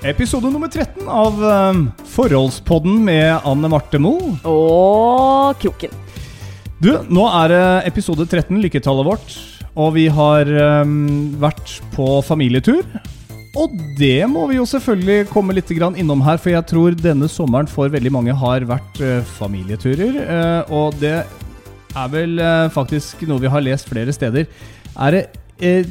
Episode nummer 13 av um, Forholdspodden med Anne Marte Moe. Og Kroken. Du, nå er det episode 13, lykketallet vårt. Og vi har um, vært på familietur. Og det må vi jo selvfølgelig komme litt innom her, for jeg tror denne sommeren for veldig mange har vært uh, familieturer. Uh, og det er vel uh, faktisk noe vi har lest flere steder. Er det eh,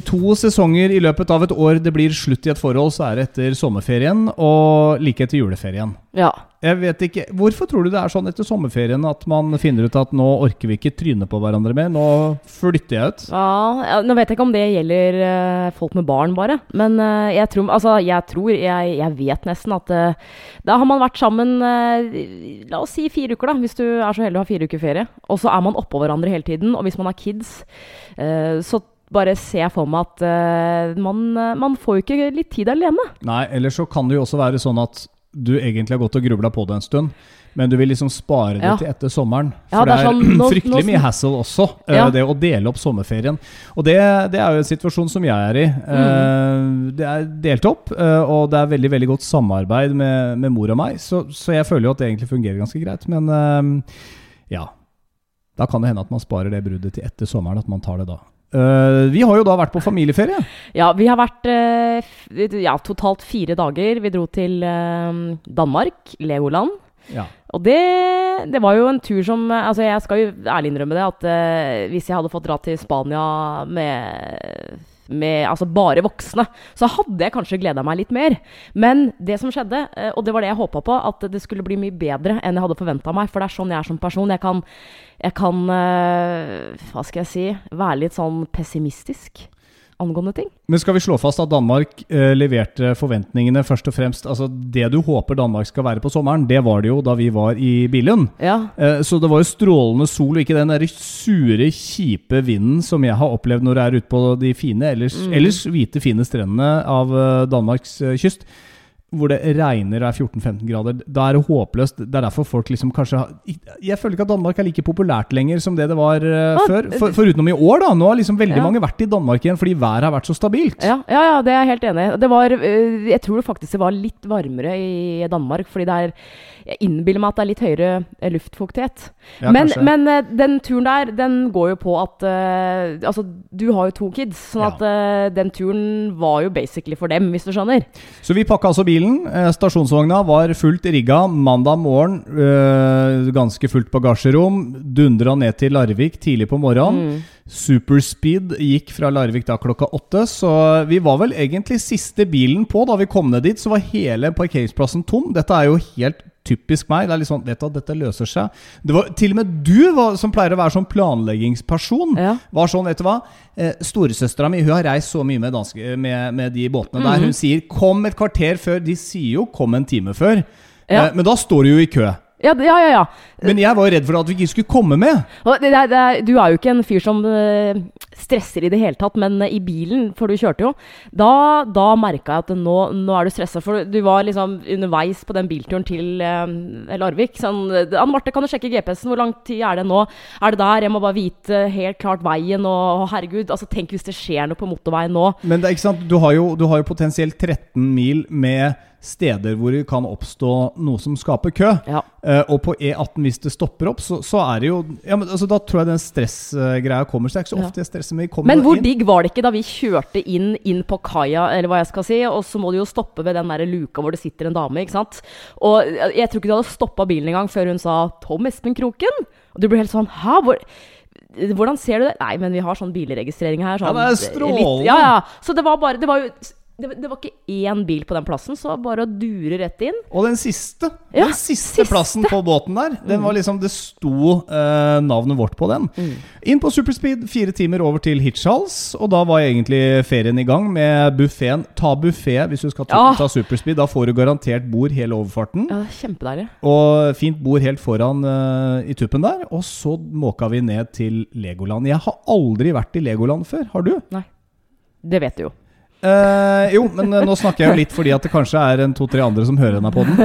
to sesonger i løpet av et år det blir slutt i et forhold, så er det etter sommerferien og like etter juleferien. Ja. Jeg vet ikke, Hvorfor tror du det er sånn etter sommerferien at man finner ut at nå orker vi ikke tryne på hverandre mer, nå flytter jeg ut? ja. Nå vet jeg ikke om det gjelder eh, folk med barn, bare. Men eh, jeg tror, altså, jeg, tror jeg, jeg vet nesten at eh, da har man vært sammen eh, la oss si fire uker, da, hvis du er så heldig å ha fire uker ferie. Og så er man oppå hverandre hele tiden. Og hvis man har kids, eh, så bare ser jeg for meg at uh, man, eh, man får jo ikke litt tid alene. Nei, eller så kan det jo også være sånn at du egentlig har gått og grubla på det en stund. Men du vil liksom spare det Ja. til etter sommeren. For det det er er, sånn, nå- fryktelig nå- mye hassle også, eh, Ja. det å dele opp sommerferien. Og det, det er jo en situasjon som jeg er i. Eh, Det er delt opp, og det er veldig veldig godt samarbeid med, med mor og meg. Så, så jeg føler jo at det egentlig fungerer ganske greit. Men ja. Da kan det hende at man sparer det bruddet til etter sommeren. At man tar det da. Eh, vi har jo da vært på familieferie. Ja, vi har vært uh, ja, totalt fire dager. Vi dro til uh, Danmark, Legoland. Ja. Og det, det var jo en tur som Altså, jeg skal jo ærlig innrømme det, at hvis jeg hadde fått dra til Spania med med altså bare voksne, så hadde jeg kanskje gleda meg litt mer. Men det som skjedde, eh, og det var det jeg håpa på, at det skulle bli mye bedre enn jeg hadde forventa meg. For det er sånn jeg er som person. Jeg kan, jeg kan eh, hva skal jeg si, være litt sånn pessimistisk angående ting. Men skal vi slå fast at Danmark eh, leverte forventningene først og fremst Altså det du håper Danmark skal være på sommeren, det var det jo da vi var i Billund. Ja, Eh, så det var jo strålende sol, og ikke den der sure, kjipe vinden som jeg har opplevd når jeg er ute på de fine, ellers, Mm. ellers hvite, fine strendene av eh, Danmarks eh, kyst. Hvor det regner og er 14-15 grader. Da er det håpløst. Det er derfor folk liksom kanskje har Jeg føler ikke at Danmark er like populært lenger som det det var eh, Ah, før. For, forutenom i år, da. Nå har liksom veldig Ja. mange vært i Danmark igjen fordi været har vært så stabilt. Ja, ja, ja, det er jeg helt enig i. Det var, øh, jeg tror faktisk det var litt varmere i Danmark, fordi det er Jeg innbiller meg at det er litt høyere eh, luftfuktighet. Ja, men men eh, den turen der, den går jo på at uh, Altså, du har jo to kids, sånn Ja. at uh, den turen var jo basically for dem, hvis du skjønner. Så vi pakka altså bilen. Stasjonsvogna var fullt rigga mandag morgen. Uh, ganske fullt bagasjerom. Dundra ned til Larvik tidlig på morgenen. Mm. Superspeed gikk fra Larvik da klokka åtte, så vi var vel egentlig siste bilen på. Da vi kom ned dit, så var hele parkeringsplassen tom. Dette er jo helt typisk meg. Det er litt sånn, vet du, at Dette løser seg. Det var Til og med du, var, som pleier å være sånn planleggingsperson, Ja. var sånn, vet du hva eh, Storesøstera mi hun har reist så mye med, danske, med, med de båtene der. Mhm. Hun sier 'kom et kvarter før'. De sier jo 'kom en time før'. Ja. Eh, men da står du jo i kø. Ja, ja, ja. ja. Men jeg var jo redd for at vi ikke skulle komme med. Det, det, det, du er jo ikke en fyr som eh, stresser i det hele tatt, men eh, i bilen, for du kjørte jo, da, da merka jeg at nå, nå er du stressa. For du var liksom underveis på den bilturen til eh, Larvik. Sånn, Anne Marte, kan du sjekke GPS-en? Hvor lang tid er det nå? Er det der? Jeg må bare vite helt klart veien. Og herregud, altså tenk hvis det skjer noe på motorveien nå. Men det er ikke sant, du har jo, du har jo potensielt 13 mil med steder hvor det kan oppstå noe som skaper kø. Ja. Uh, og på E18, hvis det stopper opp, så, så er det jo ja, men, altså, Da tror jeg den stressgreia kommer. Så det er ikke så ofte jeg stresser, men kommer Men hvor inn. digg var det ikke da vi kjørte inn, inn på kaia, eller hva jeg skal si, og så må du jo stoppe ved den der luka hvor det sitter en dame, ikke sant? Og jeg tror ikke du hadde stoppa bilen engang før hun sa 'Tom Espen Kroken'. Og du ble helt sånn 'hæ, hvor hvordan ser du det? Nei, men vi har sånn bilregistrering her. Sånn, Ja, det er strålende. litt- ja, ja. Så det var bare Det var jo det, det var ikke én bil på den plassen, så bare å dure rett inn. Og den siste Ja, Den siste, siste. plassen på båten der, den var liksom det sto eh, navnet vårt på den. Mm. Inn på Superspeed, fire timer over til Hitchhals, Og da var egentlig ferien i gang med buffeen. Ta buffé hvis du skal ta, Ja. ta Superspeed. Da får du garantert bord hele overfarten. Ja, Kjempedeilig. Og fint bord helt foran eh, i tuppen der. Og så måka vi ned til Legoland. Jeg har aldri vært i Legoland før. Har du? Nei. Det vet du jo. Eh, jo, men uh, nå snakker jeg jo litt fordi at det kanskje er en to-tre andre som hører denne podden.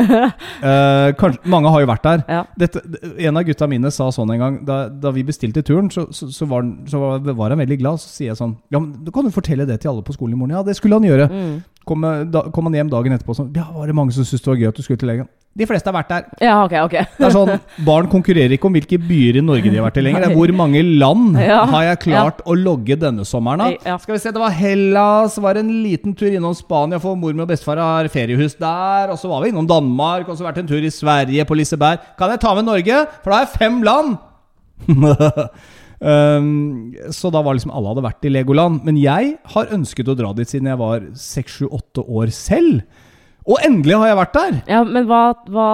Uh, kanskje, mange har jo vært der. Ja. Dette, en av gutta mine sa sånn en gang Da, da vi bestilte turen, så, så, så, var, så var, var han veldig glad. Så sier jeg sånn Ja, men kan du fortelle det til alle på skolen i morgen. Ja, det skulle han gjøre. Mm. Kom, da, kom han hjem dagen etterpå sånn Ja, var det mange som syntes det var gøy at du skulle til legen? De fleste har vært der. Ja, ok, ok. Det er sånn, Barn konkurrerer ikke om hvilke byer i Norge de har vært i lenger. Det er hvor mange land Ja, har jeg klart å logge denne sommeren av. Ja. Skal vi se, Det var Hellas, var en liten tur innom Spania, for mormor og bestefar har feriehus der. Og så var vi innom Danmark, og så vært en tur i Sverige, på Liseberg. Kan jeg ta med Norge? For da har jeg fem land! Um, så da var liksom alle hadde vært i Legoland. Men jeg har ønsket å dra dit siden jeg var 6-7-8 år selv. Og endelig har jeg vært der! Ja, Men hva, hva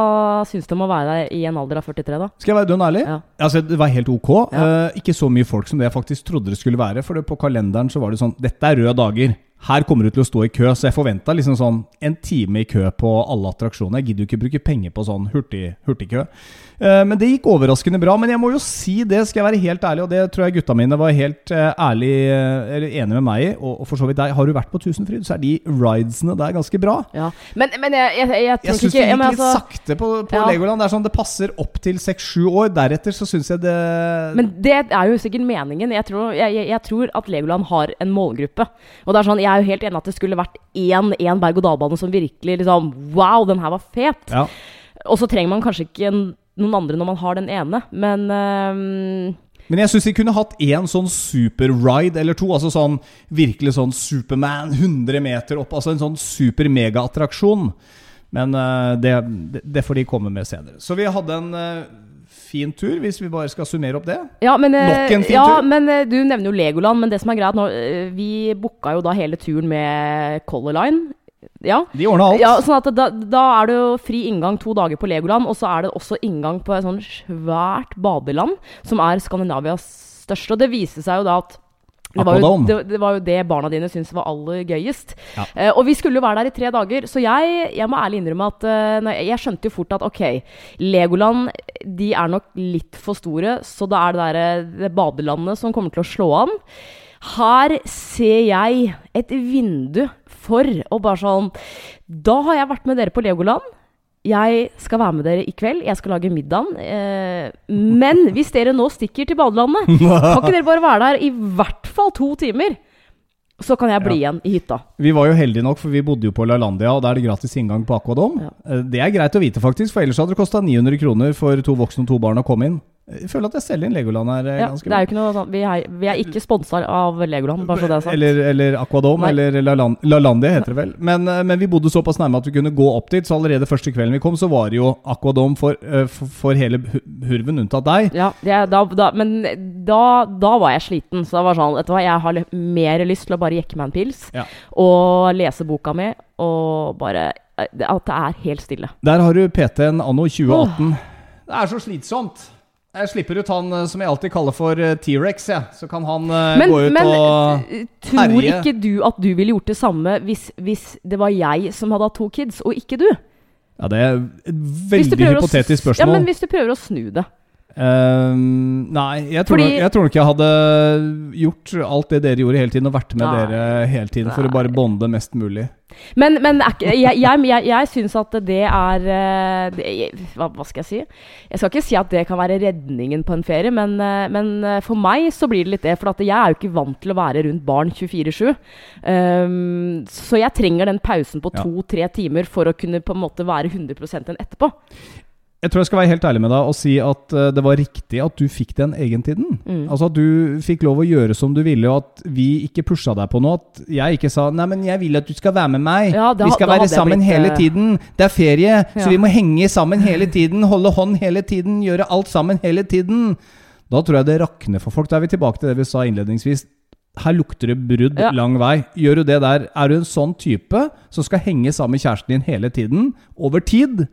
syns du om å være der i en alder av 43, da? Skal jeg være dønn ærlig? Ja. Altså, det var helt ok. Ja. Uh, ikke så mye folk som det jeg faktisk trodde det skulle være. For det på kalenderen så var det sånn Dette er røde dager. Her kommer du til å stå i kø. Så jeg forventa liksom sånn en time i kø på alle attraksjoner. Jeg gidder jo ikke bruke penger på sånn hurtig, hurtigkø. Eh, men det gikk overraskende bra. Men jeg må jo si det, skal jeg være helt ærlig, og det tror jeg gutta mine var helt eh, ærlig eh, eller enige med meg i. Og, for så vidt deg. Har du vært på Tusenfryd, så er de ridesene der ganske bra. Ja. Men, men jeg, jeg, jeg, Jeg syns det gikk litt altså, sakte på, på Ja. Legoland. Det er sånn det passer opp til seks-sju år. Deretter så syns jeg det Men det er jo sikkert meningen. Jeg tror, jeg tror at Legoland har en målgruppe. Og det er sånn, Jeg er jo helt enig at det skulle vært én, én berg-og-dal-bane som virkelig liksom Wow, den her var fet! Ja. Og så trenger man kanskje ikke en, noen andre når man har den ene, men øhm, Men jeg syns de kunne hatt én sånn super-ride eller to. Altså sånn virkelig sånn Superman 100 meter opp. Altså en sånn super-mega-attraksjon. Men uh, det, det, får de komme med senere. Så vi hadde en eh, fin tur, hvis vi bare skal summere opp det. Ja, men, eh, Nok en fin ja, tur. men eh, du nevner jo Legoland. Men det som er greit nå, eh, vi booka jo da hele turen med Color Line. Ja. De ordna alt. ja, sånn at da, da er det jo fri inngang to dager på Legoland, og så er det også inngang på et sånn svært badeland, som er Skandinavias største. Og det viste seg jo da at det var, jo, det, det var jo det barna dine syntes var aller gøyest. Ja. Eh, og vi skulle jo være der i tre dager, så jeg, jeg må ærlig innrømme at eh, jeg, jeg skjønte jo fort at ok, Legoland de er nok litt for store, så da er det der, det badelandet som kommer til å slå an. Her ser jeg et vindu for å bare sånn Da har jeg vært med dere på Legoland. Jeg skal være med dere i kveld. Jeg skal lage middagen. Eh, men hvis dere nå stikker til badelandet, kan ikke dere bare være der i hvert fall to timer? Så kan jeg bli Ja. igjen i hytta. Vi var jo heldige nok, for vi bodde jo på LaLandia, og da er det gratis inngang på Aquadom. Ja. Eh, Det er greit å vite, faktisk, for ellers hadde det kosta 900 kroner for to voksne og to barn å komme inn. Jeg føler at jeg selger inn Legoland her eh, Ja, ganske det er noe sånn Vi er, vi er ikke sponsa av Legoland, bare så det er sant. Eller, eller Aquadome, Nei. eller LaLan- La heter det vel. Men, eh, men vi bodde såpass nærme at vi kunne gå opp dit, så allerede første kvelden vi kom, så var det jo Aquadome for, eh, for, for hele hurven, unntatt deg. Ja, det, da, da, men da, da var jeg sliten. Så det var sånn Vet du hva, jeg har mer lyst til å bare jekke meg en pils Ja. og lese boka mi, og bare At det er helt stille. Der har du PT-en anno 2018. Det er så slitsomt. Jeg slipper ut han eh, som jeg alltid kaller for eh, T-rex, jeg. Så kan han eh, Men, gå ut men og Men tror ikke du at du ville gjort det samme hvis, hvis det var jeg som hadde hatt to kids, og ikke du? Ja, det er et veldig hypotetisk spørsmål. Ja, men hvis du prøver å snu det. Ehm, nei, jeg tror, Fordi- nok, jeg tror nok jeg hadde gjort alt det dere gjorde hele tiden, og vært med Nei. dere hele tiden for å bare bonde mest mulig. Men, men jeg, jeg, jeg, jeg syns at det er eh, det, hva, hva skal jeg si? Jeg skal ikke si at det kan være redningen på en ferie, men, eh, men eh, for meg så blir det litt det. For at jeg er jo ikke vant til å være rundt barn 24-7. Um, så jeg trenger den pausen på to-tre timer for å kunne på en måte være 100% en etterpå. Jeg tror jeg skal være helt ærlig med deg og si at eh, det var riktig at du fikk den egentiden. Mm. Altså at du fikk lov å gjøre som du ville, og at vi ikke pusha deg på noe. At jeg ikke sa 'nei, men jeg vil at du skal være med meg'. Ja, da- vi skal være sammen blitt, hele eh, tiden. Det er ferie, Ja. så vi må henge sammen hele tiden. Holde hånd hele tiden. Gjøre alt sammen hele tiden. Da tror jeg det rakner for folk. Da er vi tilbake til det vi sa innledningsvis. Her lukter det brudd Ja. lang vei. Gjør du det der, er du en sånn type som skal henge sammen med kjæresten din hele tiden, over tid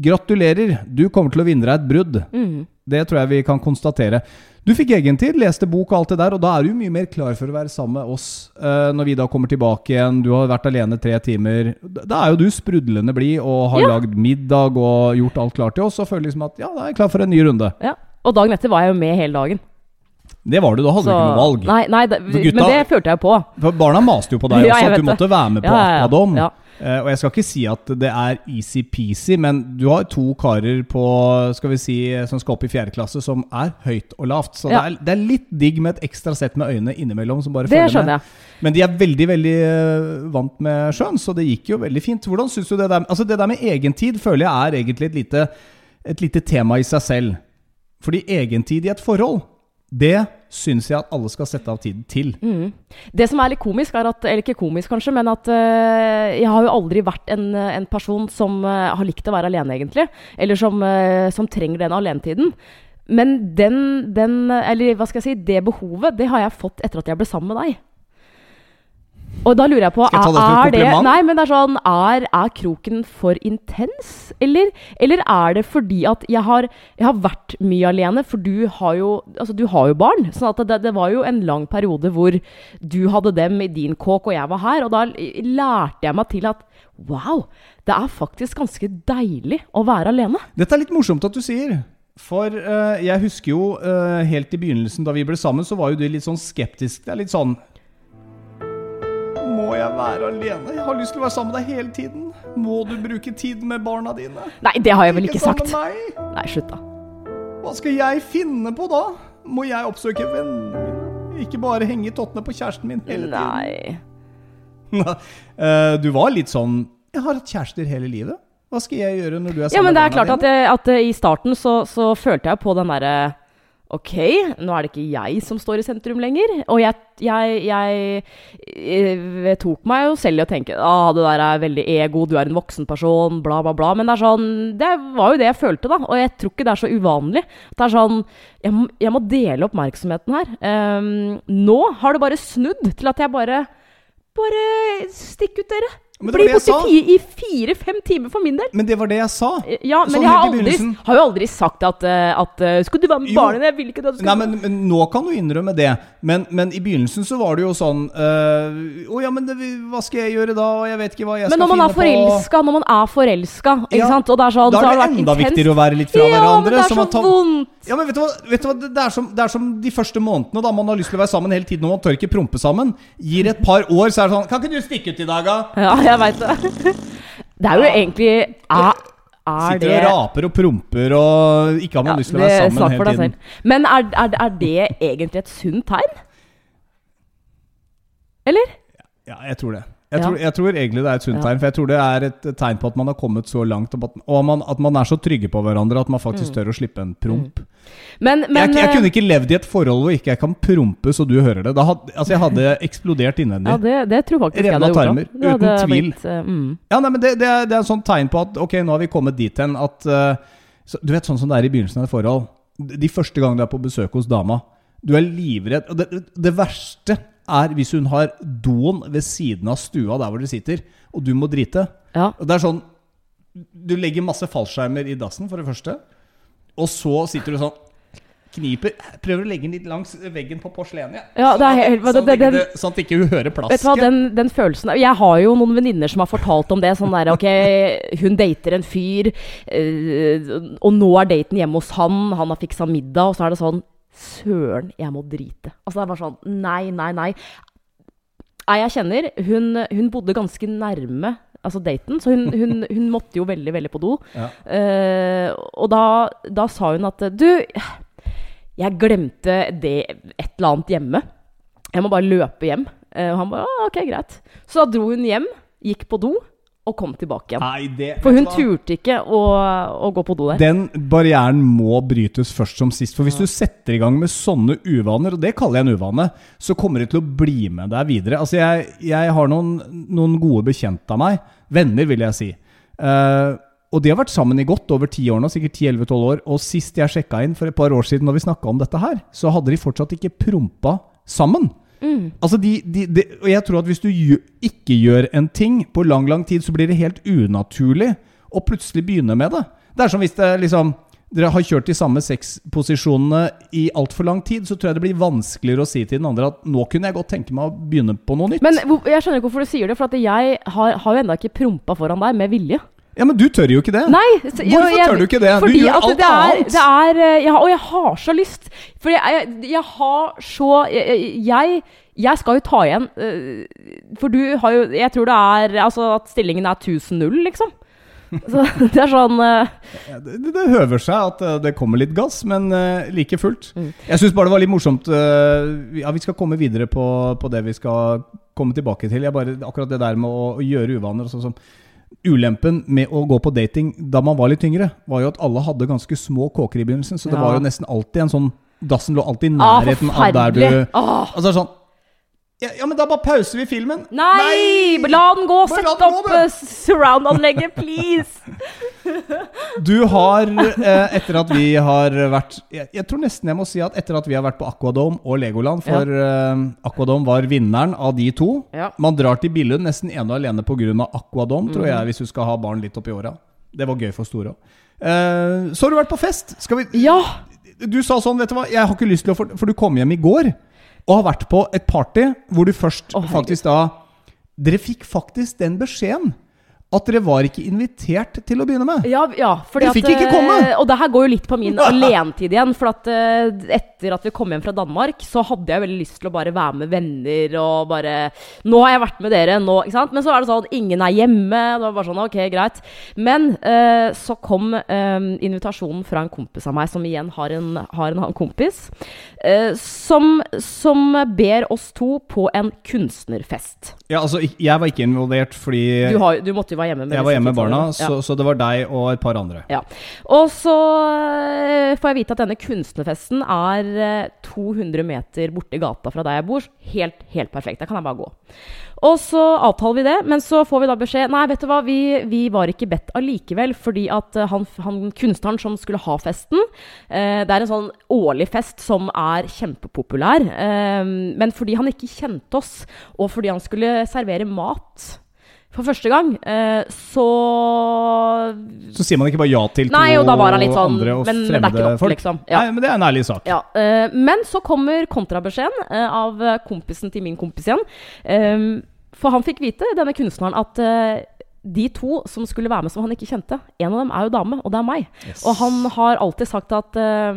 Gratulerer, du kommer til å vinne deg et brudd. Mm. Det tror jeg vi kan konstatere. Du fikk egentid, leste bok og alt det der, og da er du mye mer klar for å være sammen med oss uh, når vi da kommer tilbake igjen. Du har vært alene tre timer. Da er jo du sprudlende blid og har Ja. lagd middag og gjort alt klart til oss og føler liksom at ja, da er jeg klar for en ny runde. Ja. Og dagen etter var jeg jo med hele dagen. Det var du, da hadde du ikke noe valg. Nei, nei det, gutta- men det følte jeg på. For barna maste jo på deg også, at du måtte være med på Ja. Aquadom. Ja. Eh, og jeg skal ikke si at det er easy-peasy, men du har to karer på, skal vi si, som skal opp i fjerde klasse, som er høyt og lavt. Så Ja. det, er, det er litt digg med et ekstra sett med øyne innimellom som bare Det følger med. jeg. Men de er veldig veldig eh, vant med sjøen, så det gikk jo veldig fint. Hvordan synes du Det der Altså det der med egentid føler jeg er egentlig et lite, et lite tema i seg selv. Fordi egentid i et forhold, det syns jeg at alle skal sette av tid til. Mm. Det som er litt komisk, er at Eller ikke komisk, kanskje, men at uh, jeg har jo aldri vært en, en person som uh, har likt å være alene, egentlig. Eller som, uh, som trenger den alenetiden. Men den, den Eller hva skal jeg si, det behovet, det har jeg fått etter at jeg ble sammen med deg. Og da lurer jeg på Skal jeg ta det som er et kompliment? Nei, men det er sånn Er, er kroken for intens? Eller, eller er det fordi at jeg har, jeg har vært mye alene? For du har jo, altså du har jo barn. Sånn at det, det var jo en lang periode hvor du hadde dem i din kåk, og jeg var her. Og da lærte jeg meg til at wow, det er faktisk ganske deilig å være alene. Dette er litt morsomt at du sier. For uh, jeg husker jo uh, helt i begynnelsen da vi ble sammen, så var jo du litt sånn skeptisk. Det er litt sånn Må jeg være alene? Jeg har lyst til å være sammen med deg hele tiden. Må du bruke tid med barna dine? Nei, det har jeg vel ikke ikke sagt. med? Nei, slutt, da. Hva skal jeg finne på da? Må jeg oppsøke vennene mine? Ikke bare henge i tottene på kjæresten min hele tiden? Nei. Eh, du var litt sånn Jeg har hatt kjærester hele livet. Hva skal jeg gjøre når du er sammen Ja, men det er klart at, jeg, at eh, i starten så, så følte jeg på den derre Ok, nå er det ikke jeg som står i sentrum lenger. Og jeg, jeg, jeg, jeg tok meg jo selv i å tenke ah, det der er veldig ego, du er en voksen person, bla, bla, bla. Men det sånn Det var jo det jeg følte, da. Og jeg tror ikke det er så uvanlig. Det er sånn Jeg må, må dele oppmerksomheten her. Um, nå har det bare snudd til at jeg bare Bare stikk ut, dere. Men det var det jeg borte sa. i fire-fem timer for min del. Men det var det jeg sa. Ja, men Sånn jeg har, aldri, har jo aldri sagt at, eh, at Skulle du være med barna? Jeg vil ikke at du skal Nei, men, men nå kan du innrømme det. Men, men i begynnelsen så var det jo sånn øh, ja, men det, hva skal jeg gjøre da? Og jeg vet ikke hva jeg Men skal når man er finne på. forelska, når man er forelska, ikke Ja, sant? Og det er sånn, Da så er har det enda intenst. viktigere å være litt fra ja, hverandre. men det er så tar- vondt. Ja, men vet du hva? Vet du hva? Det, er som, det er som de første månedene, da man har lyst til å være sammen hele tiden og man tør ikke prompe sammen. Gir et par år, så er det sånn Kan ikke du stikke ut i dag, da? Ja, jeg veit det. Det er jo egentlig Er, er Sitter det og raper og promper og ikke har man lyst til å være sammen snakk for hele deg tiden. selv. Men er, er, er det egentlig et sunt tegn? Eller? Ja, jeg tror det. Jeg, tror, jeg tror egentlig det er et sunt tegn, for jeg tror det er et tegn på at man har kommet så langt, og at, man, at man er så trygge på hverandre at man faktisk tør å slippe en promp. Men, Mm. men jeg, jeg eh, kunne ikke levd i et forhold hvor ikke jeg kan prompe så du hører det. Da had, altså jeg hadde eksplodert innvendig. Ja, det, det tror faktisk jeg hadde gjort. tarmer. Det hadde uten tvil. blitt, eh, mm. Ja, nei, men det, det, er, det er en sånn tegn på at ok, nå har vi kommet dit hen at uh, så, Du vet sånn som det er i begynnelsen av et forhold. De de første gangene du er på besøk hos dama. Du er livredd. Og det, det verste er hvis hun har doen ved siden av stua der hvor dere sitter, og du må drite. Ja. Og det er sånn Du legger masse fallskjermer i dassen, for det første. Og så sitter du sånn Kniper Prøver å legge den litt langs veggen på porselenet. Ja, sånn, helt- at, sånn, det- den- det, sånn at ikke hun hører Vet du hva, den, den følelsen Jeg har jo noen venninner som har fortalt om det. Sånn der, ok, Hun dater en fyr, øh, og nå er daten hjemme hos han. Han har fiksa middag, og så er det sånn Søren, jeg må drite. Altså Det er bare sånn Nei, nei, nei. Ei jeg kjenner, hun, hun bodde ganske nærme altså daten, så hun, hun, hun måtte jo veldig, veldig på do. Ja. Uh, og da, da sa hun at Du, jeg glemte det et eller annet hjemme. Jeg må bare løpe hjem. Uh, og han bare «Å, ok, greit. Så da dro hun hjem, gikk på do og kom tilbake igjen. Nei, det For hun turte ikke å, å gå på do der. Den barrieren må brytes først som sist. For hvis du setter i gang med sånne uvaner, og det kaller jeg en uvane, så kommer det til å bli med deg videre. Altså, jeg, jeg har noen, noen gode bekjente av meg, venner vil jeg si. uh, og de har vært sammen i godt over ti år nå, sikkert 10-11-12 år. Og sist jeg sjekka inn for et par år siden når vi snakka om dette her, så hadde de fortsatt ikke prompa sammen. Altså de, de, de, og jeg tror at hvis du ikke gjør en ting på lang, lang tid, så blir det helt unaturlig å plutselig begynne med det. Det er som hvis det liksom dere har kjørt de samme sexposisjonene i altfor lang tid, så tror jeg det blir vanskeligere å si til den andre at nå kunne jeg godt tenke meg å begynne på noe nytt. Men jeg skjønner ikke hvorfor du sier det, for at jeg har, har jo ennå ikke prompa foran deg med vilje. Ja, men du tør jo ikke det. Nei! så- jo, Hvorfor jeg- tør du ikke det? Du gjør at alt det er, annet. Det er eh, ja, Og jeg har så lyst. For jeg, jeg, jeg har så jeg, jeg, jeg skal jo ta igjen eh, For du har jo Jeg tror det er Altså at stillingen er 1000-0, liksom. Så det er sånn uh... Det, det høver seg at det kommer litt gass, men uh, like fullt. Mm. Jeg syns bare det var litt morsomt uh, Ja, vi skal komme videre på, på det vi skal komme tilbake til. Jeg bare, akkurat det der med å, å gjøre uvaner og sånn som Ulempen med å gå på dating da man var litt yngre, var jo at alle hadde ganske små kåker i begynnelsen. Så det Ja. var jo nesten alltid en sånn Dassen lå alltid i ah, nærheten av der du! Altså sånn ja, ja, men da bare pauser vi filmen. Nei! La den gå! Bare Sett den opp eh, surround-anlegget, please! Du har, eh, etter at vi har vært jeg, jeg tror nesten jeg må si at etter at vi har vært på Aquadome og Legoland, for eh, Aquadome var vinneren av de to. Ja. Man drar til Billund nesten ene og alene pga. Aquadome, tror Mhm. jeg, hvis du skal ha barn litt oppi åra. Det var gøy for store òg. så har du vært på fest. Skal vi Ja! Du sa sånn, vet du hva, jeg har ikke lyst til å For, for du kom hjem i går og har vært på et party hvor du først oh, faktisk da Dere fikk faktisk den beskjeden at dere var ikke invitert til å begynne med. Ja, ja fordi Dere at, fikk ikke eh, komme! Og det her går jo litt på min alenetid igjen. For at eh, etter at vi kom hjem fra Danmark, så hadde jeg veldig lyst til å bare være med venner og bare Nå har jeg vært med dere, nå ikke sant? Men så er det sånn ingen er hjemme. Det var bare sånn, ok, greit. Men uh, så kom uh, invitasjonen fra en kompis av meg, som igjen har en, har en annen kompis, uh, som, som ber oss to på en kunstnerfest. Ja, altså, jeg var ikke involvert fordi Du, har, du måtte jo være hjemme med jeg var hjemme med barna. Ja. så, så det var deg og et par andre. Ja. Og så eh, får jeg vite at denne kunstnerfesten er eh, 200 meter borti gata fra der jeg bor. Helt, helt perfekt. Der kan jeg bare gå. Og så avtaler vi det, men så får vi da beskjed Nei, vet du hva, vi, vi var ikke bedt allikevel, fordi at eh, han, han kunstneren som skulle ha festen eh, Det er en sånn årlig fest som er kjempepopulær. Eh, men fordi han ikke kjente oss, og fordi han skulle servere mat for første gang, eh, så Så sier man ikke bare ja til to Nei, og da var han litt sånn andre og Men det er fremmede ikke nok, folk? liksom. Ja. Nei, men det er en ærlig sak. Ja, eh, men så kommer kontrabeskjeden eh, av kompisen til min kompis igjen. For han fikk vite, denne kunstneren, at de to som skulle være med som han ikke kjente, en av dem er jo dame, og det er meg. Yes. Og han har alltid sagt at eh,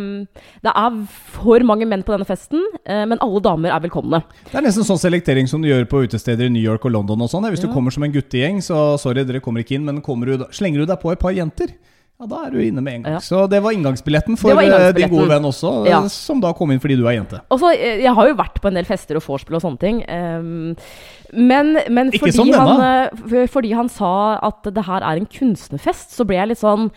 det er for mange menn på denne festen, uh, men alle damer er velkomne. Det er nesten sånn selektering som du gjør på utesteder i New York og London. og sånn. Hvis Ja. du kommer som en guttegjeng, så sorry, dere kommer ikke inn, men du, da- slenger du deg på et par jenter, ja, da er du inne med en gang. Ja. Så det var inngangsbilletten for var inngangsbilletten. din gode venn også, eh, Ja. som da kom inn fordi du er jente. Også, eh, Jeg har jo vært på en del fester og vorspiel og sånne ting. ehm, men, men fordi, han, eh, fordi han sa at det her er en kunstnerfest, så ble jeg litt sånn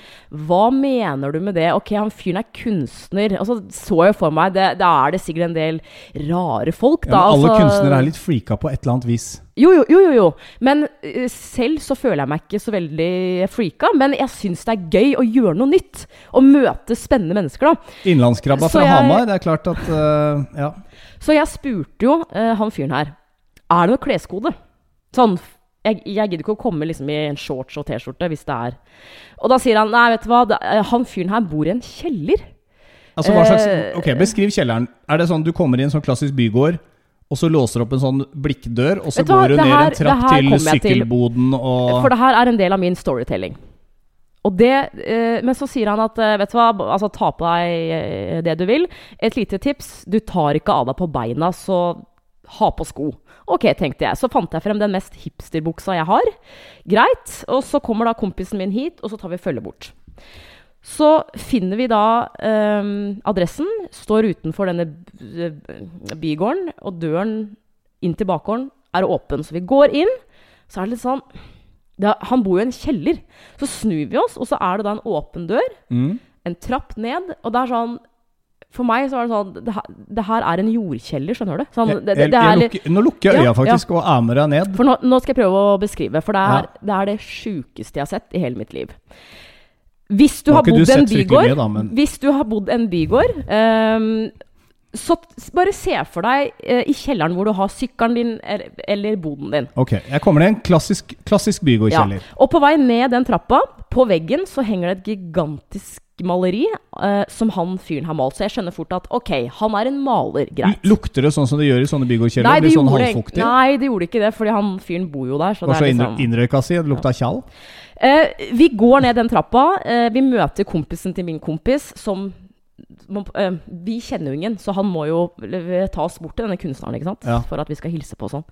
Hva mener du med det? Ok, han fyren er kunstner. Og så så jeg for meg det, Da er det sikkert en del rare folk, Ja, men alle altså- kunstnere er litt freaka på et eller annet vis. jo, jo, jo, jo, jo. Men eh, selv så føler jeg meg ikke så veldig freaka. Men jeg syns det er gøy å gjøre noe nytt. Å møte spennende mennesker, da. Innlandskrabba fra jeg- Hamar, det er klart at uh, Ja. Så jeg spurte jo uh, han fyren her Er det noe kleskode. Sånn jeg, jeg gidder ikke å komme liksom i en shorts og T-skjorte hvis det er Og da sier han nei, vet du hva, eh, han fyren her bor i en kjeller. Altså, hva slags Eh, Ok, beskriv kjelleren. Er det sånn du kommer i en sånn klassisk bygård, og så låser opp en sånn blikkdør, og så hva, går du ned her- en trapp til sykkelboden og For det her er en del av min storytelling. Og det, eh, men så sier han at vet du hva, altså ta på deg det du vil. Et lite tips, du tar ikke av deg på beina, så ha på sko. Ok, tenkte jeg. Så fant jeg frem den mest hipsterbuksa jeg har. Greit. Og så kommer da kompisen min hit, og så tar vi følge bort. Så finner vi da eh, adressen, står utenfor denne bygården, og døren inn til bakgården er åpen. Så vi går inn, så er det litt sånn det, er- Han bor jo i en kjeller. Så snur vi oss, og så er det da en åpen dør, mm. en trapp ned, og det er sånn For meg så er det sånn Det, det her er en jordkjeller, skjønner du? Sånn, det, det, er lukker, nå lukker jeg Ja, øya faktisk og er med deg ned. For nå, nå skal jeg prøve å beskrive, for det er Ja. det, er det sjukeste jeg har sett i hele mitt liv. Hvis du har bodd bygård mye, da, men- Hvis du har bodd en bygård um, Så bare se for deg eh, i kjelleren hvor du har sykkelen din eller, eller boden din. Ok, jeg kommer ned en klassisk, klassisk bygårdkjeller. Og på vei ned den trappa, på veggen, så henger det et gigantisk maleri eh, som han fyren har malt. Så jeg skjønner fort at ok, han er en maler, greit. Lukter det sånn som det gjør i sånne bygårdkjeller? Nei, det Blir sånn halvfuktig? nei, det gjorde ikke det, fordi han fyren bor jo der. Så Var det er liksom innrøyka si? Det lukta tjall? Eh, vi går ned den trappa. Eh, vi møter kompisen til min kompis, som eh, Vi kjenner jo ingen, så han må jo ta oss bort til denne kunstneren ikke sant? Ja. for at vi skal hilse på og sånn.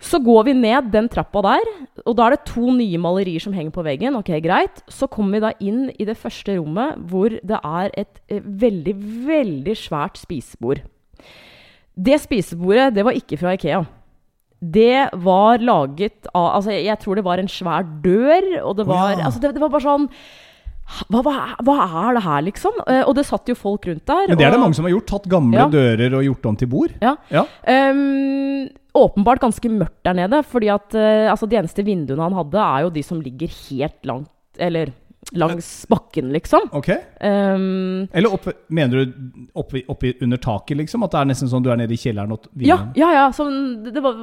Så går vi ned den trappa der, og da er det to nye malerier som henger på veggen. Ok, greit. Så kommer vi da inn i det første rommet, hvor det er et eh, veldig, veldig svært spisebord. Det spisebordet, det var ikke fra Ikea. Det var laget av Altså, jeg tror det var en svær dør, og det var ja. Altså, det, det var bare sånn hva, hva, hva er det her, liksom? Eh, og det satt jo folk rundt der. Men det er det og- mange som har gjort. Tatt gamle Ja. dører og gjort om til bord. Ja. Ja. Ehm, åpenbart ganske mørkt der nede, fordi at eh, altså de eneste vinduene han hadde, er jo de som ligger helt langt Eller langs bakken, liksom. Ok. Um, Eller opp, mener du oppi, oppi under taket, liksom? At det er nesten sånn du er nede i kjelleren og ja, vinduene- ja, ja. Sånn, det, det var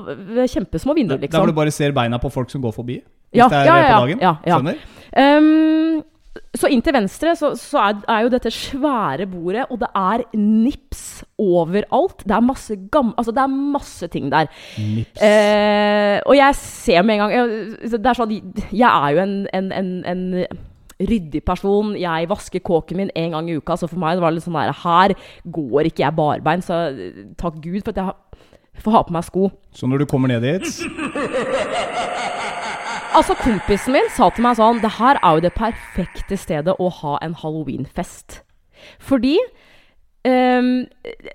kjempesmå vinduer, Der hvor liksom. du bare ser beina på folk som går forbi? Hvis Ja, det er ja, på ja, dagen? ja, ja. Skjønner? Ehm, så inn til venstre så, så er, er jo dette svære bordet, og det er nips overalt. Det er masse gam... Altså, det er masse ting der. Nips. Eh, og jeg ser med en gang jeg, Det er sånn Jeg er jo en, en, en, en ryddig person. Jeg vasker kåken min en gang i uka, så for meg det var litt sånn der Her går ikke jeg barbeint, så takk Gud for at jeg får ha på meg sko. Så når du kommer ned dit Altså, kompisen min sa til meg sånn Det her er jo det perfekte stedet å ha en halloweenfest. Fordi um,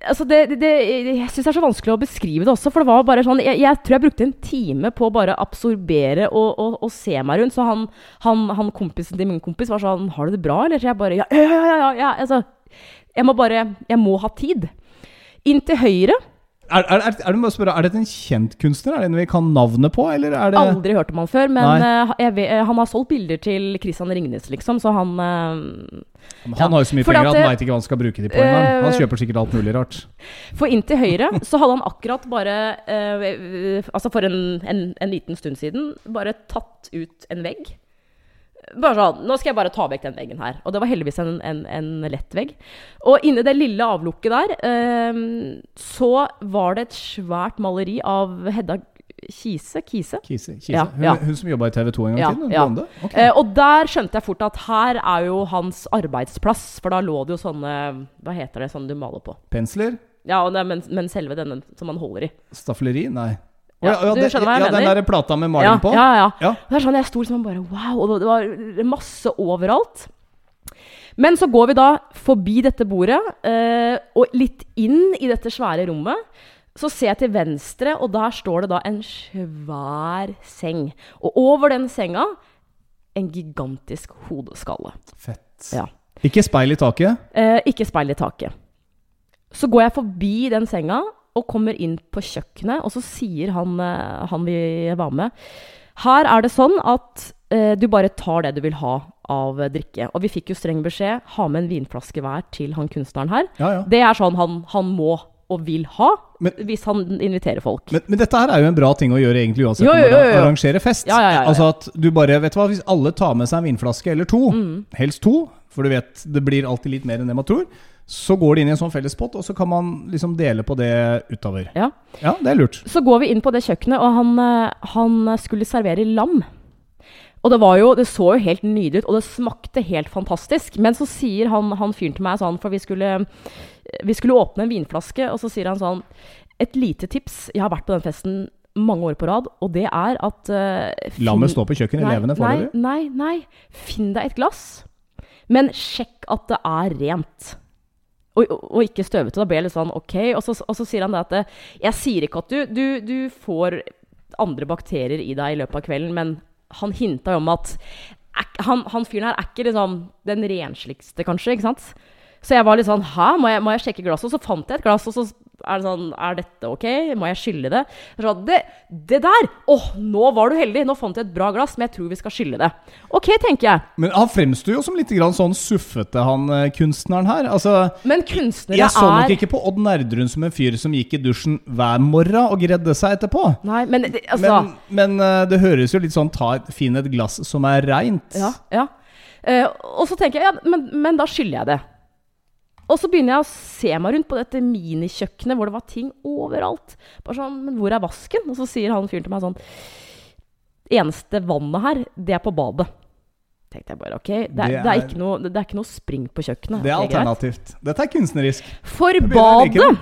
altså det, det, det, Jeg syns det er så vanskelig å beskrive det også. For det var bare sånn Jeg, jeg tror jeg brukte en time på å bare absorbere og, og, og se meg rundt. Så han, han, han kompisen til min kompis var sånn 'Har du det bra?' Eller så jeg bare Ja, ja, ja. ja, ja altså, jeg må bare Jeg må ha tid. Inn til høyre er, er, er, er, det, spørre, er dette en kjent kunstner? Er det en vi kan navnet på, eller er det Aldri hørt om han før, men eh, vet, han har solgt bilder til Christian Ringnes, liksom, så han eh, Han har jo så mye Fordi penger at han veit ikke hva han skal bruke de på engang. Eh, Han kjøper sikkert alt mulig rart. For inntil høyre så hadde han akkurat bare eh, Altså for en, en, en liten stund siden bare tatt ut en vegg. Bare sånn Nå skal jeg bare ta vekk den veggen her. Og det var heldigvis en, en, en lett vegg. Og inni det lille avlukket der eh, så var det et svært maleri av Hedda Kise? Kise? Kise, Kise. Ja, hun, ja. hun som jobba i TV 2 en gang Ja, til? ja. Okay. Eh, og der skjønte jeg fort at her er jo hans arbeidsplass. For da lå det jo sånne Hva heter det, sånn du maler på? Pensler? Ja, men, men selve denne som man holder i. Staffeleri? Nei. Ja, ja, du skjønner hva jeg ja, Den der plata med maling ja, på? Ja, ja. Ja. Det er sånn jeg sto liksom bare Wow! Og det, det var masse overalt. Men så går vi da forbi dette bordet eh, og litt inn i dette svære rommet. Så ser jeg til venstre, og der står det da en svær seng. Og over den senga en gigantisk hodeskalle. Fett. Ja. Ikke speil i taket? Eh, ikke speil i taket. Så går jeg forbi den senga og kommer inn på kjøkkenet, og så sier han, eh, han vi var med Her er det sånn at eh, du bare tar det du vil ha av eh, drikke. Og vi fikk jo streng beskjed ha med en vinflaske hver til han kunstneren her. Ja, ja. Det er sånn han, han må og vil ha Men- hvis han inviterer folk. Men, men dette her er jo en bra ting å gjøre egentlig uansett Jo, jo, jo, jo. arrangerer fest. Ja, ja, ja, ja. Altså at du bare, vet du hva, Hvis alle tar med seg en vinflaske eller to, Mm. helst to, for du vet det blir alltid litt mer enn det man tror, så går det inn i en sånn fellespott, og så kan man liksom dele på det utover. Ja. Ja, det er lurt. Så går vi inn på det kjøkkenet, og han, eh, han skulle servere lam. Og det, var jo, det så jo helt nydelig ut, og det smakte helt fantastisk. Men så sier han, han fyren til meg sånn, for vi skulle, vi skulle åpne en vinflaske, og så sier han sånn Et lite tips. Jeg har vært på den festen mange år på rad, og det er at uh, finn- Lammet står på kjøkkenet nei, levende nei, foreløpig. nei, nei. Finn deg et glass, men sjekk at det er rent. Og, og, ikke støvete. Da blir jeg litt sånn OK. Og så, og så sier han det at Jeg sier ikke at du, du, du får andre bakterier i deg i løpet av kvelden, men han hinta jo om at han, han fyren her er ikke liksom den rensligste, kanskje. ikke sant? Så jeg var litt sånn Hæ, må jeg, må jeg sjekke glasset? Og så fant jeg et glass, og så er det sånn Er dette ok? Må jeg skylle det? Jeg det, det der! Åh, nå var du heldig! Nå fant jeg et bra glass, men jeg tror vi skal skylle det. Ok, tenker jeg. Men han fremstår jo som litt grann sånn suffete, han eh, kunstneren her. Altså, Men kunstnere jeg så nok er ikke på Odd Nerdrun som en fyr som gikk i dusjen hver morgen og gredde seg etterpå. Nei, men altså Men, men eh, det høres jo litt sånn ta Finn et glass som er reint. Ja. ja. Eh, og så tenker jeg ja, men, men da skyller jeg det. Og så begynner jeg å se meg rundt på dette minikjøkkenet hvor det var ting overalt. Bare sånn, Men hvor er vasken? Og så sier han fyren til meg sånn eneste vannet her, det er på badet. Tenkte jeg bare, ok, Det, er, Det det, er er- ikke noe, det er ikke noe spring på kjøkkenet. Det er alternativt. Dette er kunstnerisk. For badet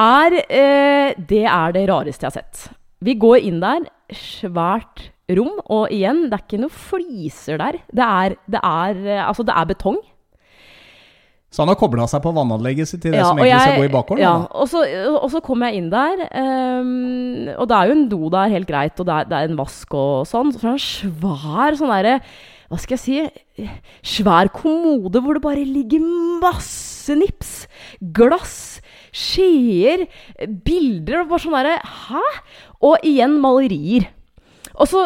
er eh, Det er det rareste jeg har sett. Vi går inn der, svært rom, og igjen, det er ikke noe fliser der. Det er, det er, eh, altså, det er betong. Så han har kobla seg på vannanlegget sitt til det Ja, som egentlig egentlig skal gå i bakgården? Ja, og så, og så kom jeg inn der, um, og det er jo en do der, helt greit, og det er, det er en vask og sånn. Så er det en svær sånn derre Hva skal jeg si? Svær kommode hvor det bare ligger masse nips. Glass, skjeer, bilder og bare sånn derre Hæ? Og igjen malerier. Og så,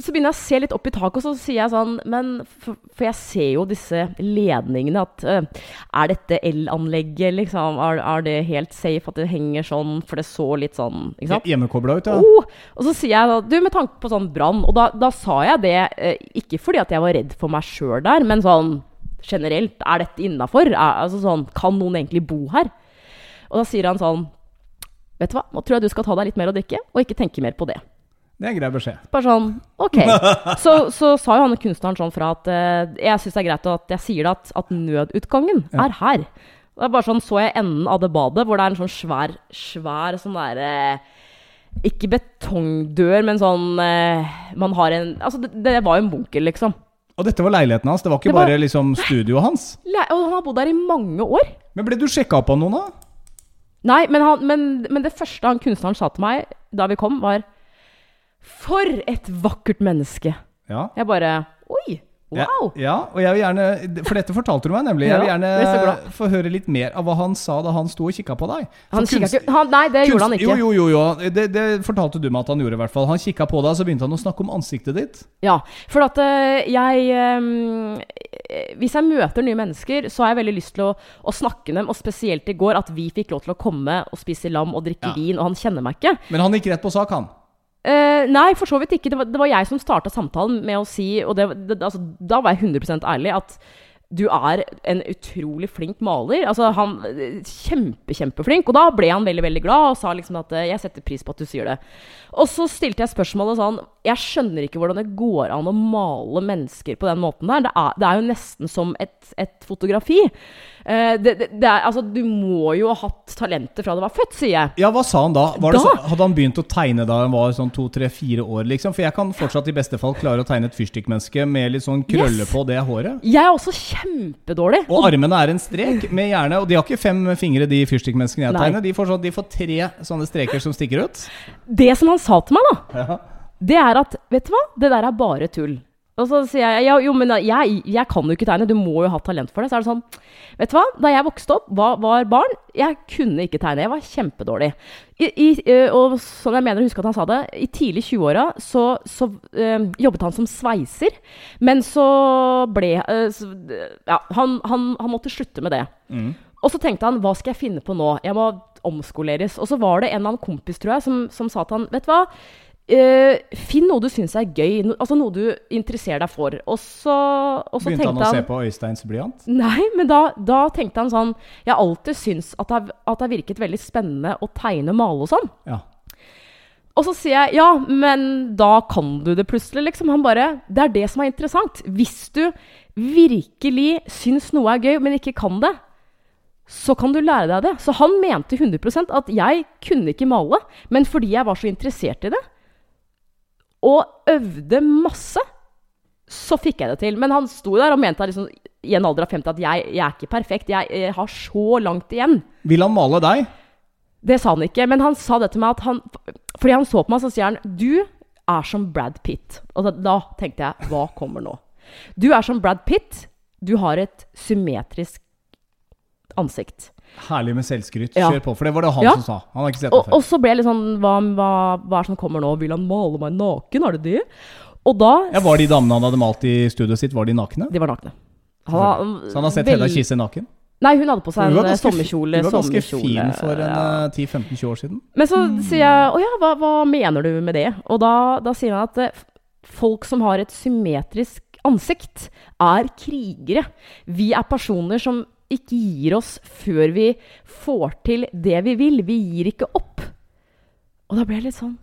så begynner jeg å se litt opp i taket, og så sier jeg sånn Men For, for jeg ser jo disse ledningene at uh, Er dette elanlegget, liksom? Er, er det helt safe at det henger sånn? For det så litt sånn Ikke sant? Hjemmekobla ut, ja. Oh, og så sier jeg da Du, med tanke på sånn brann Og da, da sa jeg det uh, ikke fordi at jeg var redd for meg sjøl der, men sånn generelt. Er dette innafor? Altså sånn Kan noen egentlig bo her? Og da sier han sånn Vet du hva, nå tror jeg du skal ta deg litt mer å drikke, og ikke tenke mer på det. Det er en grei beskjed. Bare sånn, ok. Så, så sa jo han kunstneren sånn fra at eh, jeg syns det er greit at jeg sier det at, at nødutgangen Ja. er her. Det er bare sånn, Så jeg enden av det badet hvor det er en sånn svær, svær sånn derre Ikke betongdør, men sånn eh, Man har en Altså, det, det var jo en bunker, liksom. Og dette var leiligheten hans, det var ikke Det var- bare liksom studioet hans. Le- Og han har bodd der i mange år. Men ble du sjekka opp av noen, da? Nei, men, han, men, men det første han kunstneren sa til meg da vi kom, var For et vakkert menneske! Ja. Jeg bare Oi! Wow! Ja, ja, og jeg vil gjerne For dette fortalte du meg nemlig. Jeg vil gjerne er få høre litt mer av hva han sa da han sto og kikka på deg. Han kunst- ikke han, Nei, det gjorde han ikke. Jo, jo, jo. jo. Det, det fortalte du meg at han gjorde, i hvert fall. Han kikka på deg, så begynte han å snakke om ansiktet ditt. Ja, for at eh, jeg ehm, eh, Hvis jeg møter nye mennesker, så har jeg veldig lyst til å, å snakke med dem. Og spesielt i går, at vi fikk lov til å komme og spise lam og drikke Ja. vin, og han kjenner meg ikke. Men han gikk rett på sak, han. Eh, nei, for så vidt ikke. Det var, det var jeg som starta samtalen med å si, og det, det, altså, da var jeg 100 ærlig, at du er en utrolig flink maler. Altså, han Kjempe, kjempeflink. Og da ble han veldig veldig glad og sa liksom at eh, 'jeg setter pris på at du sier det'. Og så stilte jeg spørsmålet sånn Jeg skjønner ikke hvordan det går an å male mennesker på den måten der. Det er, det er jo nesten som et, et fotografi. Eh, det, det, er, altså, du må jo ha hatt talentet fra du var født, sier jeg. Ja, hva sa han da? Var det Da? så, hadde han begynt å tegne da han var sånn to-tre-fire år, liksom? For jeg kan fortsatt i beste fall klare å tegne et fyrstikkmenneske med litt sånn krølle Yes. på det håret. Jeg er også kjempedårlig. Og armene er en strek med hjerne Og de har ikke fem fingre, de fyrstikkmenneskene jeg tegner. De får, sånn, de får tre sånne streker som stikker ut. Det som han sa til meg, da, Ja. det er at Vet du hva? Det der er bare tull. Og så sier jeg ja, jo, men jeg, jeg kan jo ikke tegne. Du må jo ha talent for det. Så er det sånn Vet du hva? Da jeg vokste opp, var, var barn, jeg kunne ikke tegne. Jeg var kjempedårlig. I, i, eh, og sånn jeg mener å huske at han sa det, i tidlig 20-åra så, så øh, jobbet han som sveiser. Men så ble øh, så, Ja, han, han, han måtte slutte med det. Mm. Og så tenkte han hva skal jeg finne på nå? Jeg må omskoleres. Og så var det en eller annen kompis tror jeg, som, som sa til han vet du hva? uh, finn noe du syns er gøy, no, altså noe du interesserer deg for. Og så, og så Begynte han å han se på Øysteins blyant? Nei, men da, da tenkte han sånn Jeg har alltid syntes at det, har- at det har virket veldig spennende å tegne male og sånn. Ja. Og så sier jeg ja, men da kan du det plutselig, liksom. Han bare Det er det som er interessant. Hvis du virkelig syns noe er gøy, men ikke kan det, så kan du lære deg det. Så han mente 100% at jeg kunne ikke male, men fordi jeg var så interessert i det, og øvde masse, så fikk jeg det til. Men han sto der og mente liksom, i en alder av 50 at jeg, jeg er ikke perfekt. Jeg, jeg har så langt igjen. Vil han male deg? Det sa han ikke, men han sa det til meg at han Fordi han så på meg, så sier han Du er som Brad Pitt. Og da, da tenkte jeg Hva kommer nå? Du er som Brad Pitt. Du har et symmetrisk ansikt. Herlig med selvskryt. Ja. Kjør på. For det var det han Ja. som sa. Han har ikke sett det før. og så ble jeg litt sånn hva, hva, hva er det som kommer nå? Vil han male meg naken? Er det det? Og da Ja, Var de damene han hadde malt i studioet sitt, var de nakne? De var nakne. Han, Så han har sett Hedda Kisse naken? Nei, hun hadde på seg en eh, sommerkjole. hun var ganske fin for en ja. eh, 10-15-20 år siden. Men så sier jeg å ja, hva, hva mener du med det? Og da, da sier han at eh, folk som har et symmetrisk ansikt, er krigere. Vi er personer som ikke gir oss før vi får til det vi vil. Vi gir ikke opp. Og da ble jeg litt sånn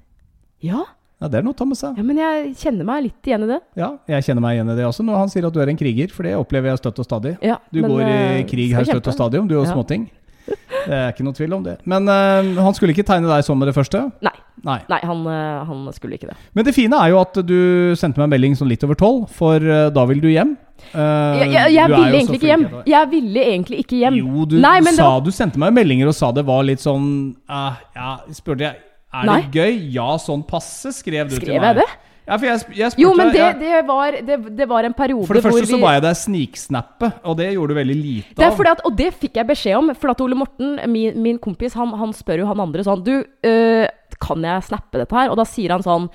Ja, Ja, Det er noe å ta med seg. Ja, Men jeg kjenner meg litt igjen i det. Ja, jeg kjenner meg igjen i det også når han sier at du er en kriger, for det opplever jeg støtt og stadig. Ja, Du men, går i eh, krig her støtt og stadig om du og Ja. småting. Det er ikke noe tvil om det. Men uh, han skulle ikke tegne deg sånn med det første? Nei. Nei. Nei, han, eh, han skulle ikke det. Men det fine er jo at du sendte meg en melding sånn litt over tolv, for eh, da vil du hjem. Uh, Jeg, jeg, jeg ville egentlig ikke hjem. Jeg ville egentlig ikke hjem. Jo, du, Nei, sa, var- du sendte meg meldinger og sa det var litt sånn uh, Ja, spurte jeg Er Nei. det gøy? Ja, sånn passe, skrev du til meg. Skrev jeg det? Ja, for jeg, jeg spurte Jo, men det, det, var, det, det var en periode For det hvor første så vi ba jeg deg sniksnappe, og det gjorde du veldig lite det er av. fordi at, Og det fikk jeg beskjed om. For at Ole Morten, min, min kompis, han, han spør jo han andre sånn Du, øh, kan jeg snappe dette her? Og da sier han sånn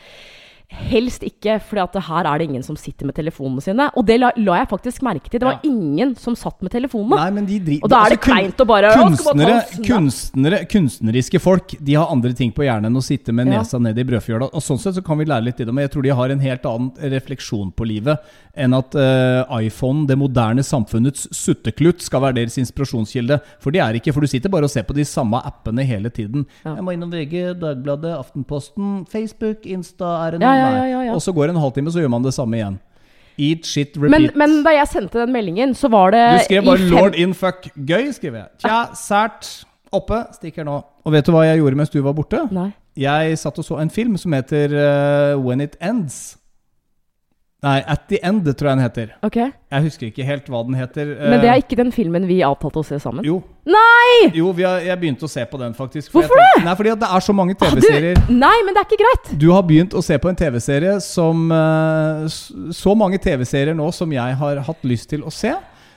Helst ikke, for her er det ingen som sitter med telefonene sine. Og det la, la jeg faktisk merke til. Det var Ja. ingen som satt med telefonene. Nei, men de Og da er det altså, kleint å bare, «Å, skal bare ta kunstnere, å, kunstnere, Kunstneriske folk De har andre ting på hjernen enn å sitte med Ja. nesa ned i brødfjøla. Og Sånn sett så kan vi lære litt i det, men jeg tror de har en helt annen refleksjon på livet enn at uh, iPhone, det moderne samfunnets sutteklutt, skal være deres inspirasjonskilde. For det er ikke, for du sitter bare og ser på de samme appene hele tiden. Ja. Jeg må innom VG, Dagbladet, Aftenposten, Facebook, Insta, RNN. Ja, ja. Ja. Og så går det en halvtime, så gjør man det samme igjen. Eat, shit, repeat. men da jeg sendte den meldingen, så var det Du skrev bare 'Lord in fuck'. Gøy, skriver jeg. Tja, sært. Oppe. Stikker nå. Og vet du hva jeg gjorde mens du var borte? Nei. Jeg satt og så en film som heter uh, When It Ends. Nei, At The End, tror jeg den heter. Ok. Jeg husker ikke helt hva den heter. Men det Eh, er ikke den filmen vi avtalte å se sammen? Jo, Nei! jo vi har, jeg begynte å se på den, faktisk. for Hvorfor tenkte- Nei, fordi at det er så mange Ah, TV-serier. nei, men det er ikke greit! Du har begynt å se på en TV-serie som eh, Så mange TV-serier nå som jeg har hatt lyst til å se.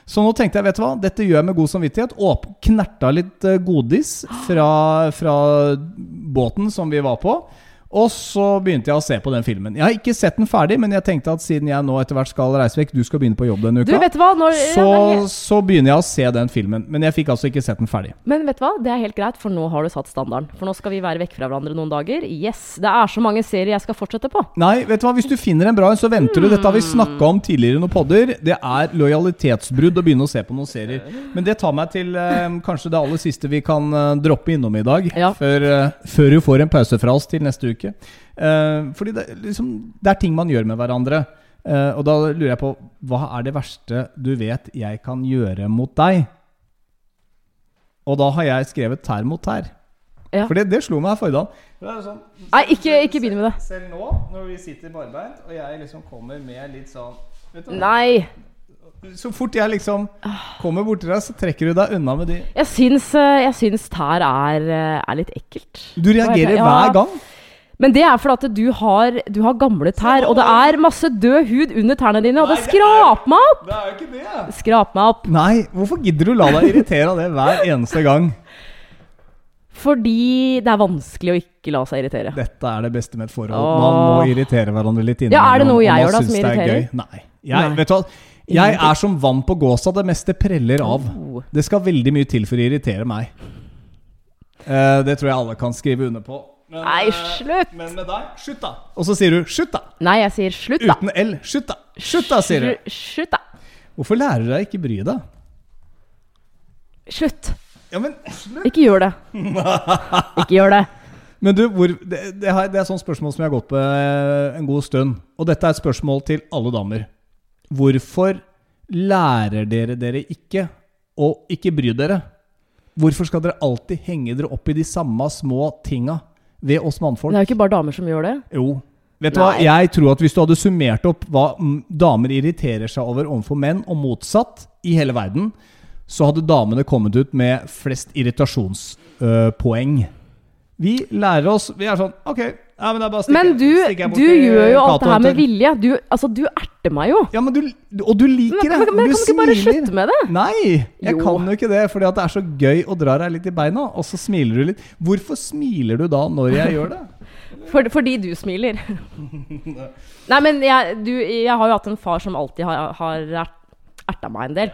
Så nå tenkte jeg, vet du hva, dette gjør jeg med god samvittighet. Åp knerta litt eh, godis fra, fra båten som vi var på. Og så begynte jeg å se på den filmen. Jeg har ikke sett den ferdig, men jeg tenkte at siden jeg nå etter hvert skal reise vekk, du skal begynne på jobb denne Du, uka, du? Når, så, ja, så begynner jeg å se den filmen. Men jeg fikk altså ikke sett den ferdig. Men vet du hva? Det er helt greit, for nå har du satt standarden. For nå skal vi være vekk fra hverandre noen dager. Yes! Det er så mange serier jeg skal fortsette på. Nei, vet du hva, hvis du finner en bra en, så venter du. Dette har vi snakka om tidligere i noen podder. Det er lojalitetsbrudd å begynne å se på noen serier. Men det tar meg til eh, kanskje det aller siste vi kan eh, droppe innom i dag. Ja. Før, eh, før du får en pause fra oss til neste uke. Eh, fordi det, liksom, det er ting man gjør med hverandre. Uh, og da lurer jeg på hva er det verste du vet jeg kan gjøre mot deg? Og da har jeg skrevet tær mot tær. Ja. For det, det slo meg forrige dag. Sånn, Nei, ikke, ikke begynn med det. selv nå, når vi sitter barbeint, og jeg liksom kommer med litt sånn vet du. Nei. Så fort jeg liksom kommer borti deg, så trekker du deg unna med de. Jeg syns, eh, jeg syns tær er, er litt ekkelt. Du reagerer Ja. hver gang. Men det er fordi at du har, du har gamle tær, og det er masse død hud under tærne dine, og det skraper meg opp! Det er jo ikke det. Skrap meg opp. Nei, hvorfor gidder du la deg irritere av det hver eneste gang? Fordi det er vanskelig å ikke la seg irritere. Dette er det beste med et forhold. Åh. Man må irritere hverandre litt innimellom. Ja, er det noe jeg gjør da som er irriterer? gøy. Nei. Jeg, Nei. vet du hva? Jeg er som vann på gåsa. Det meste preller av. Oh. Det skal veldig mye til for å irritere meg. Eh, det tror jeg alle kan skrive under på. Men, Nei, eh, slutt! Men med deg slutt, da! Og så sier du 'slutt', da. Nei, jeg sier slutt, da. Uten L. Slutt, da! Slutt, da, sier du. Slu- Slutt, da. Hvorfor lærer du deg ikke bry deg? Slutt. Ja, men slutt! Ikke gjør det. Ikke gjør det. Men du, hvor, det, det, har, det er sånn spørsmål som jeg har gått på eh, en god stund. Og dette er et spørsmål til alle damer. Hvorfor lærer dere dere ikke å ikke bry dere? Hvorfor skal dere alltid henge dere opp i de samme små tinga ved oss mannfolk? Det er jo ikke bare damer som gjør det. Jo. Vet du hva? Jeg tror at hvis du hadde summert opp hva damer irriterer seg over overfor menn, og motsatt, i hele verden, så hadde damene kommet ut med flest irritasjonspoeng. Vi lærer oss Vi er sånn Ok, ja, men det er bare å stikke Men du, stikker bort du gjør jo alt det her med vilje. Du, altså, du erter meg jo. Ja, men du, og du liker Men, det. men, men du kan du ikke bare slutte med det? Nei, jeg Jo. kan jo ikke det, fordi at det er så gøy å dra deg litt i beina, og så smiler du litt. Hvorfor smiler du da når jeg gjør det? For, fordi du smiler. Nei, men jeg, du, jeg har jo hatt en far som alltid har, har erta meg en del.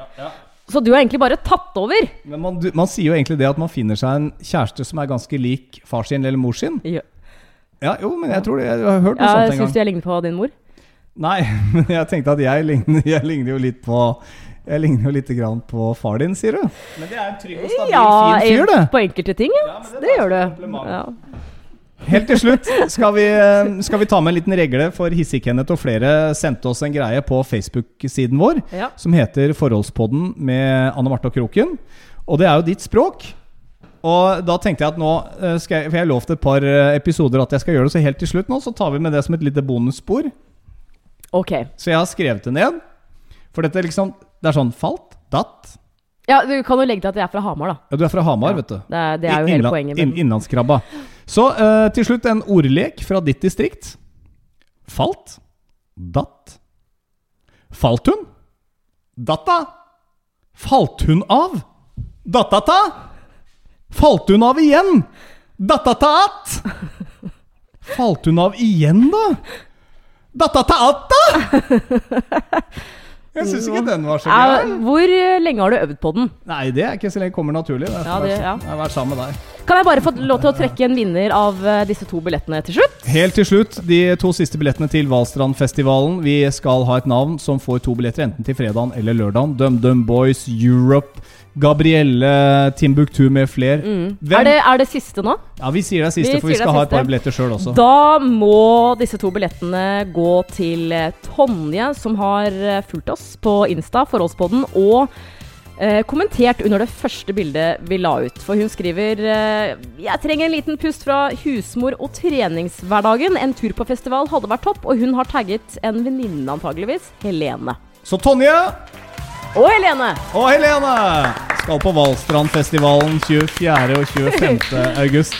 Så du har egentlig bare tatt over. Men man, du, man sier jo egentlig det at man finner seg en kjæreste som er ganske lik far sin eller mor sin. Ja, Ja, jo, men jeg tror det, jeg har hørt noe ja, sånt en gang. syns du jeg ligner på din mor. Nei, men jeg tenkte at jeg ligner, jeg ligner jo litt på Jeg ligner jo litt grann på far din, sier du. Men det er en trygg og stabil, Ja, fin fyr, det. på enkelte ting, ja. Ja, Det er gjør du. Ja. Helt til slutt skal vi, eh, skal vi ta med en liten regle, for Hissig-Kenneth og flere sendte oss en greie på Facebook-siden vår Ja. som heter Forholdspodden med Anne Marte og Kroken. Og det er jo ditt språk. Og da tenkte jeg at nå eh, skal jeg For jeg har lovt et par eh, episoder at jeg skal gjøre det, så helt til slutt nå så tar vi med det som et lite bonusspor. Ok. Så jeg har skrevet det ned. For dette liksom Det er sånn falt, datt. Ja, Du kan jo legge til at jeg er fra Hamar, da. Ja, du er fra Hamar, Ja, vet du. Det er, det er jo hele poenget. Men... Innlandskrabba. Så uh, til slutt en ordlek fra ditt distrikt. Falt. Datt. Falt hun? Datta. Falt hun av? Dattata. Falt hun av igjen? Dattataat. Falt hun av igjen, da? Dattataata. Jeg syns ikke den var så Ja, hvor lenge har du øvd på den? Nei, det er ikke så lenge kommer naturlig. Det Ja, det- ja. Jeg har vært sammen med deg. Kan jeg bare få lov til å trekke en vinner av eh, disse to billettene til slutt? Helt til slutt, de to siste billettene til Valstrandfestivalen. Vi skal ha et navn som får to billetter enten til fredagen eller lørdagen. DumDum Boys, Europe, Gabrielle, Timbuktu med fler. Mm. Er, det, er det siste nå? Ja, vi sier det er siste, Vi for vi skal ha et par billetter sjøl også. Da må disse to billettene gå til Tonje, som har eh, fulgt oss på Insta, Forholdspodden, og eh, kommentert under det første bildet vi la ut. For hun skriver eh, Jeg trenger en liten pust fra husmor og treningshverdagen. En tur på festival hadde vært topp, og hun har tagget en venninne, antageligvis, Helene. Så Tonje Og Helene! og Helene skal på Valstrandfestivalen 24. og 25. august.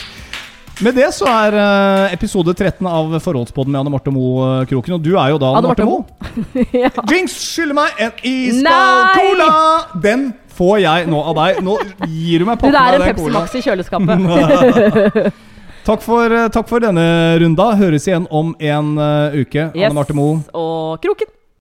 Med det så er eh, episode 13 av Forholdspodden med Anne Marte Moe eh, Kroken. Og du er jo da Anne, Marte Moe. ja. Jinx skylder meg en iskald cola! Den får jeg nå av deg. Nå gir du meg Det er av en den Pepsi cola. Max i kjøleskapet. Takk for, eh, takk for denne runda. Høres igjen om en uke. Yes. Anne Marte Moe. Og Kroken.